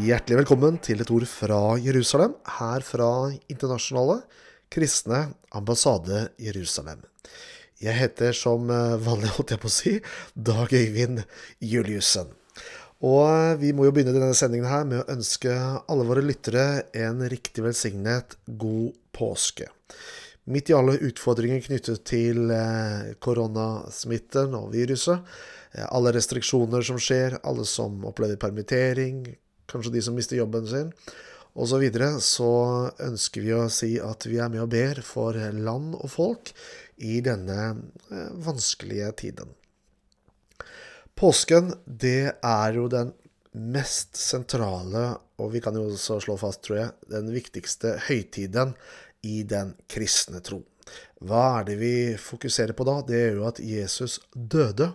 Hjertelig velkommen til et ord fra Jerusalem, her fra Internasjonale kristne ambassade Jerusalem. Jeg heter som eh, vanlig, holdt jeg på å si, Dag Øyvind Juliussen. Og eh, vi må jo begynne denne sendingen her med å ønske alle våre lyttere en riktig velsignet god påske. Midt i alle utfordringer knyttet til eh, koronasmitten og viruset, alle restriksjoner som skjer, alle som opplever permittering, kanskje de som mister jobben sin, osv., så, videre, så ønsker vi å si at vi er med og ber for land og folk i denne eh, vanskelige tiden. Påsken, det er jo den mest sentrale, og vi kan jo også slå fast, tror jeg, den viktigste høytiden i den kristne tro. Hva er det vi fokuserer på da? Det er jo at Jesus døde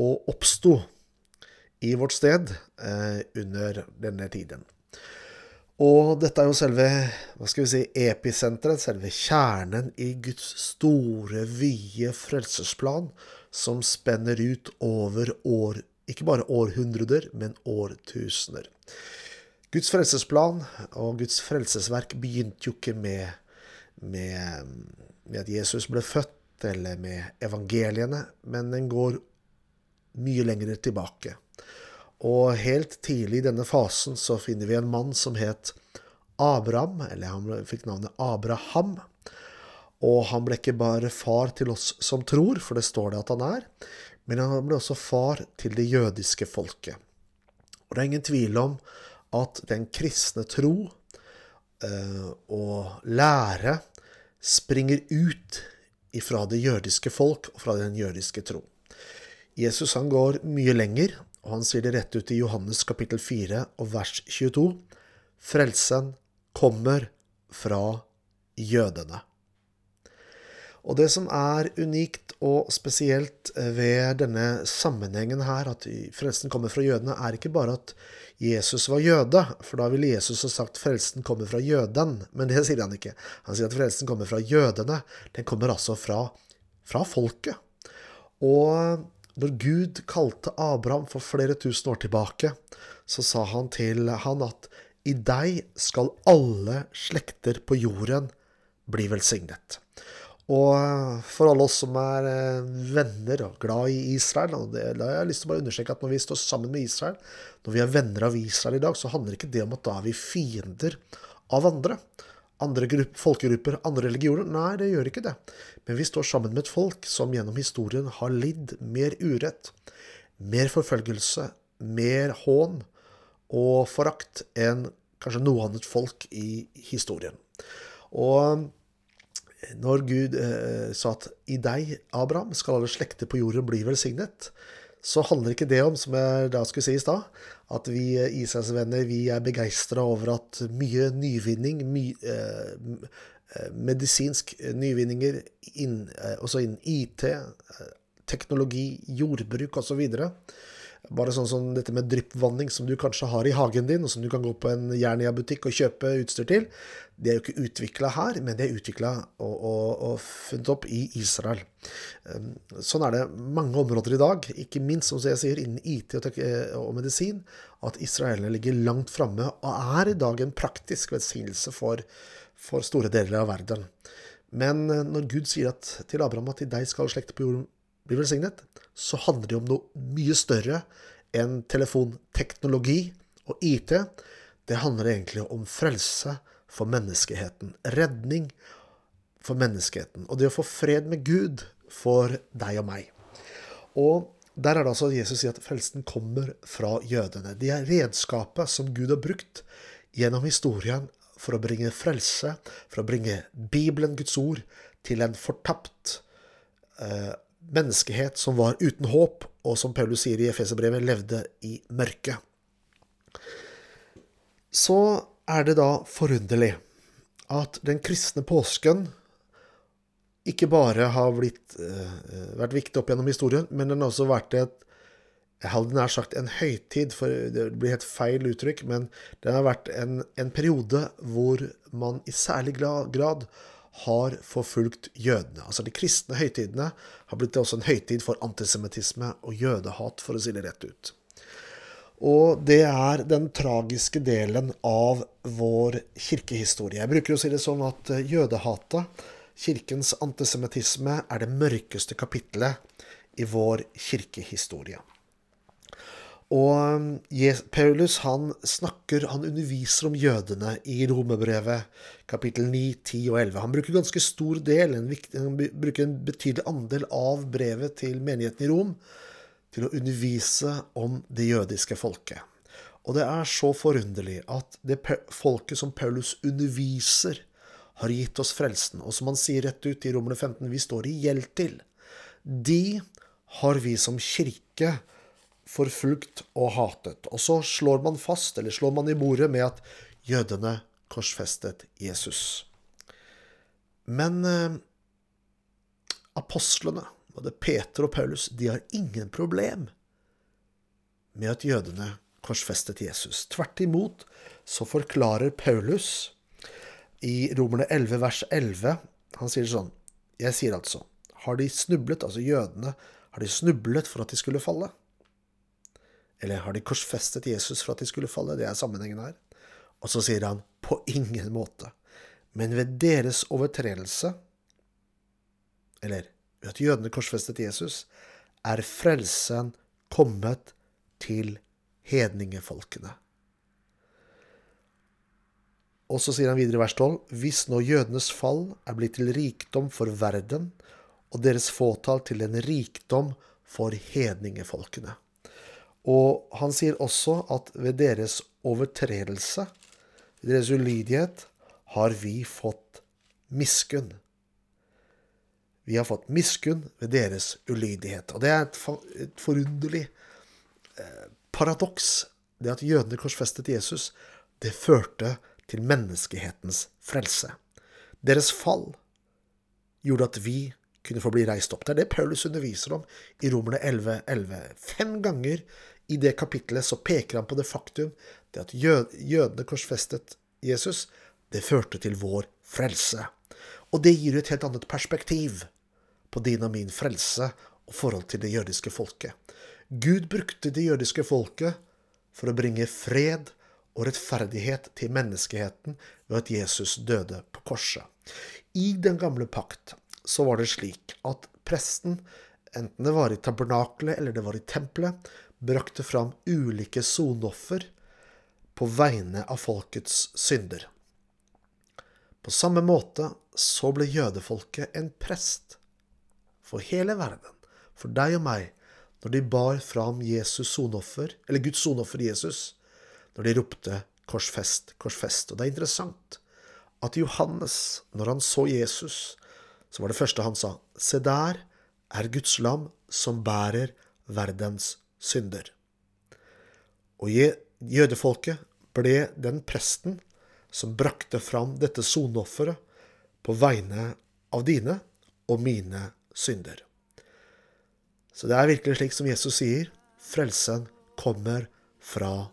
og oppsto i vårt sted eh, under denne tiden. Og dette er jo selve hva skal vi si, episenteret, selve kjernen i Guds store, vide frelsesplan, som spenner ut over år, ikke bare århundrer, men årtusener. Guds frelsesplan og Guds frelsesverk begynte jo ikke med, med, med at Jesus ble født, eller med evangeliene, men den går mye lenger tilbake. Og helt tidlig i denne fasen så finner vi en mann som het Abraham, eller han fikk navnet Abraham. Og han ble ikke bare far til oss som tror, for det står det at han er, men han ble også far til det jødiske folket. Og det er ingen tvil om at den kristne tro eh, og lære springer ut ifra det jødiske folk og fra den jødiske tro. Jesus han går mye lenger, og han sier det rett ut i Johannes kapittel 4 og vers 22. Frelsen kommer fra jødene. Og det som er unikt og spesielt ved denne sammenhengen her, at frelsen kommer fra jødene, er ikke bare at Jesus var jøde, for da ville Jesus ha sagt frelsen kommer fra jøden, men det sier han ikke. Han sier at frelsen kommer fra jødene. Den kommer altså fra, fra folket. Og når Gud kalte Abraham for flere tusen år tilbake, så sa han til han at i deg skal alle slekter på jorden bli velsignet. Og for alle oss som er eh, venner og glad i Israel, og det, har jeg lyst til å bare understreke at når vi står sammen med Israel, når vi er venner av Israel i dag, så handler ikke det om at da er vi fiender av andre andre grupp, folkegrupper, andre religioner? Nei, det gjør ikke det. Men vi står sammen med et folk som gjennom historien har lidd mer urett, mer forfølgelse, mer hån og forakt enn kanskje noe annet folk i historien. Og når Gud eh, sa at i deg, Abraham, skal alle slekter på jorden bli velsignet, så handler ikke det om, som jeg da skulle si i stad, at vi Israelsvenner vi er begeistra over at mye nyvinning, my, eh, eh medisinsk nyvinninger, inn, eh, også innen IT, eh, teknologi, jordbruk osv. Bare sånn som dette med dryppvanning som du kanskje har i hagen din, og som du kan gå på en Jernia-butikk og kjøpe utstyr til. Det er jo ikke utvikla her, men det er utvikla og, og, og, funnet opp i Israel. Ehm, sånn er det mange områder i dag, ikke minst som jeg sier, innen IT og, eh, og medisin, at israelerne ligger langt framme og er i dag en praktisk velsignelse for, for, store deler av verden. Men eh, når Gud sier at, til Abraham at i deg skal slekter på jorden bli velsignet, så handler det om noe mye større enn telefonteknologi og IT. Det handler egentlig om frelse for menneskeheten. Redning for menneskeheten. Og det å få fred med Gud for deg og meg. Og der er det altså Jesus sier at frelsen kommer fra jødene. De er redskapet som Gud har brukt gjennom historien for å bringe frelse, for å bringe Bibelen, Guds ord, til en fortapt eh, menneskehet som var uten håp, og som Paulus sier i Efeserbrevet, levde i mørket. Så er det da forunderlig at den kristne påsken ikke bare har blitt, uh, vært viktig opp gjennom historien, men den har også vært et jeg hadde nær sagt en høytid, for det blir helt feil uttrykk, men den har vært en, en periode hvor man i særlig grad har forfulgt jødene. Altså De kristne høytidene har blitt også en høytid for antisemittisme og jødehat, for å si det rett ut. Og det er den tragiske delen av vår kirkehistorie. Jeg bruker å si det sånn at jødehatet, kirkens antisemittisme, er det mørkeste kapitlet i vår kirkehistorie. Og um, Paulus han snakker, han underviser om jødene i Romerbrevet kapittel 9, 10 og 11. Han bruker ganske stor del, en, viktig, han bruker en betydelig andel av brevet til menigheten i Rom til å undervise om det jødiske folket. Og det er så forunderlig at det folket som Paulus underviser, har gitt oss frelsen, og som han sier rett ut i Romerne 15, vi står i gjeld til. De har vi som kirke forfulgt og hatet. Og så slår man fast, eller slår man i bordet, med at jødene korsfestet Jesus. Men eh, apostlene, både Peter og Paulus, de har ingen problem med at jødene korsfestet Jesus. Tvert imot så forklarer Paulus i Romerne 11 vers 11 Han sier sånn Jeg sier altså Har de snublet, altså jødene, har de snublet for at de skulle falle? Eller har de korsfestet Jesus for at de skulle falle? Det er sammenhengen her. Og så sier han på ingen måte. Men ved deres overtredelse, eller ved at jødene korsfestet Jesus, er frelsen kommet til hedningefolkene. Og så sier han videre i vers 12.: Hvis nå jødenes fall er blitt til rikdom for verden, og deres fåtall til en rikdom for hedningefolkene. Og han sier også at ved deres overtredelse, deres ulydighet, har vi fått miskunn. Vi har fått miskunn ved deres ulydighet. Og det er et, forunderlig eh, paradoks. Det at jødene korsfestet Jesus, det førte til menneskehetens frelse. Deres fall gjorde at vi kunne få bli reist opp. Det er det Paulus underviser om i Romerne 11, 11. Fem ganger i det kapitlet så peker han på det faktum det at jødene korsfestet Jesus, det førte til vår frelse. Og det gir et helt annet perspektiv på din og min frelse og forhold til det jødiske folket. Gud brukte det jødiske folket for å bringe fred og rettferdighet til menneskeheten ved at Jesus døde på korset. I den gamle pakt så var det slik at presten, enten det var i tabernakelet eller det var i tempelet, brakte fram ulike sonoffer på vegne av folkets synder. På samme måte så ble jødefolket en prest for hele verden, for deg og meg, når de bar fram Jesus sonoffer, eller Guds sonoffer Jesus, når de ropte 'korsfest, korsfest'. Og det er interessant at Johannes, når han så Jesus, så var det første han sa, se der er Guds lam som bærer verdens synder. Og jødefolket ble den presten som brakte fram dette sonofferet på vegne av dine og mine synder. Så det er virkelig slik som Jesus sier, frelsen kommer fra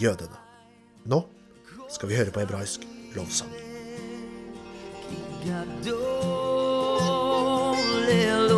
jødene. Nå skal vi høre på hebraisk lovsang. hallelujah.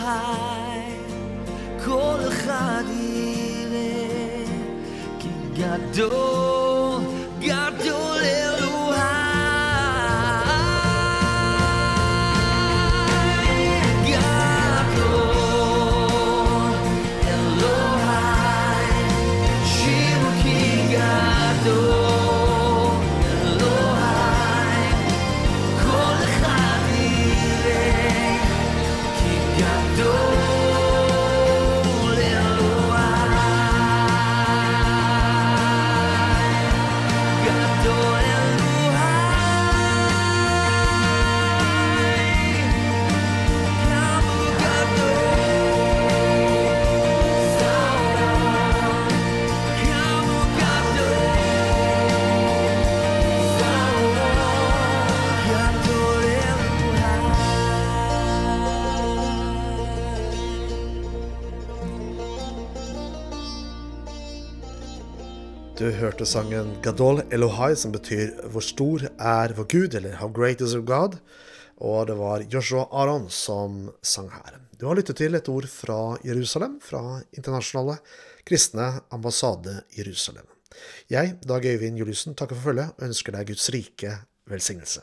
חי, כל אחד יראה, כי גדול Du hørte sangen Gadol Elohai, som betyr 'Hvor stor er vår Gud', eller 'How great is our God'. Og det var Joshua Aron som sang her. Du har lyttet til et ord fra Jerusalem, fra Internasjonale kristne ambassade Jerusalem. Jeg, Dag Øyvind Juliussen, takker for følget og ønsker deg Guds rike velsignelse.